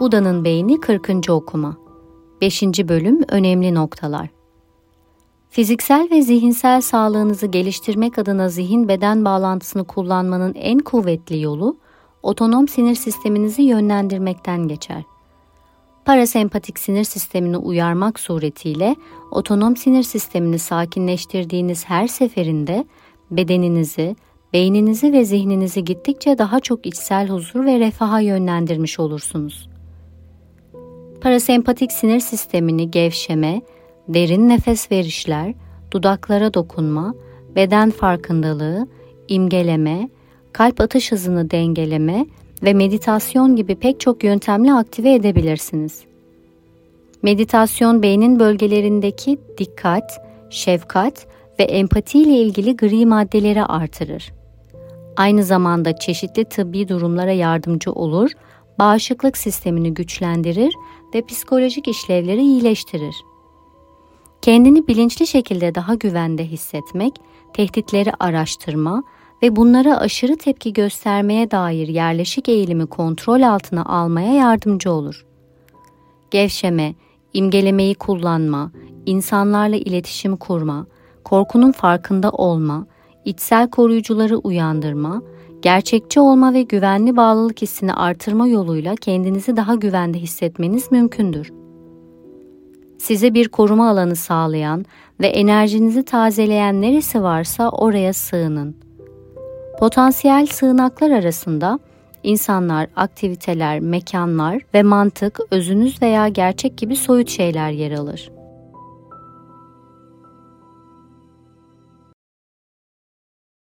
Buda'nın Beyni 40. Okuma 5. Bölüm Önemli Noktalar Fiziksel ve zihinsel sağlığınızı geliştirmek adına zihin beden bağlantısını kullanmanın en kuvvetli yolu, otonom sinir sisteminizi yönlendirmekten geçer. Parasempatik sinir sistemini uyarmak suretiyle otonom sinir sistemini sakinleştirdiğiniz her seferinde bedeninizi, beyninizi ve zihninizi gittikçe daha çok içsel huzur ve refaha yönlendirmiş olursunuz. Parasempatik sinir sistemini gevşeme, derin nefes verişler, dudaklara dokunma, beden farkındalığı, imgeleme, kalp atış hızını dengeleme ve meditasyon gibi pek çok yöntemle aktive edebilirsiniz. Meditasyon beynin bölgelerindeki dikkat, şefkat ve empati ile ilgili gri maddeleri artırır. Aynı zamanda çeşitli tıbbi durumlara yardımcı olur, bağışıklık sistemini güçlendirir ve psikolojik işlevleri iyileştirir. Kendini bilinçli şekilde daha güvende hissetmek, tehditleri araştırma ve bunlara aşırı tepki göstermeye dair yerleşik eğilimi kontrol altına almaya yardımcı olur. Gevşeme, imgelemeyi kullanma, insanlarla iletişim kurma, korkunun farkında olma, içsel koruyucuları uyandırma, gerçekçi olma ve güvenli bağlılık hissini artırma yoluyla kendinizi daha güvende hissetmeniz mümkündür. Size bir koruma alanı sağlayan ve enerjinizi tazeleyen neresi varsa oraya sığının. Potansiyel sığınaklar arasında insanlar, aktiviteler, mekanlar ve mantık, özünüz veya gerçek gibi soyut şeyler yer alır.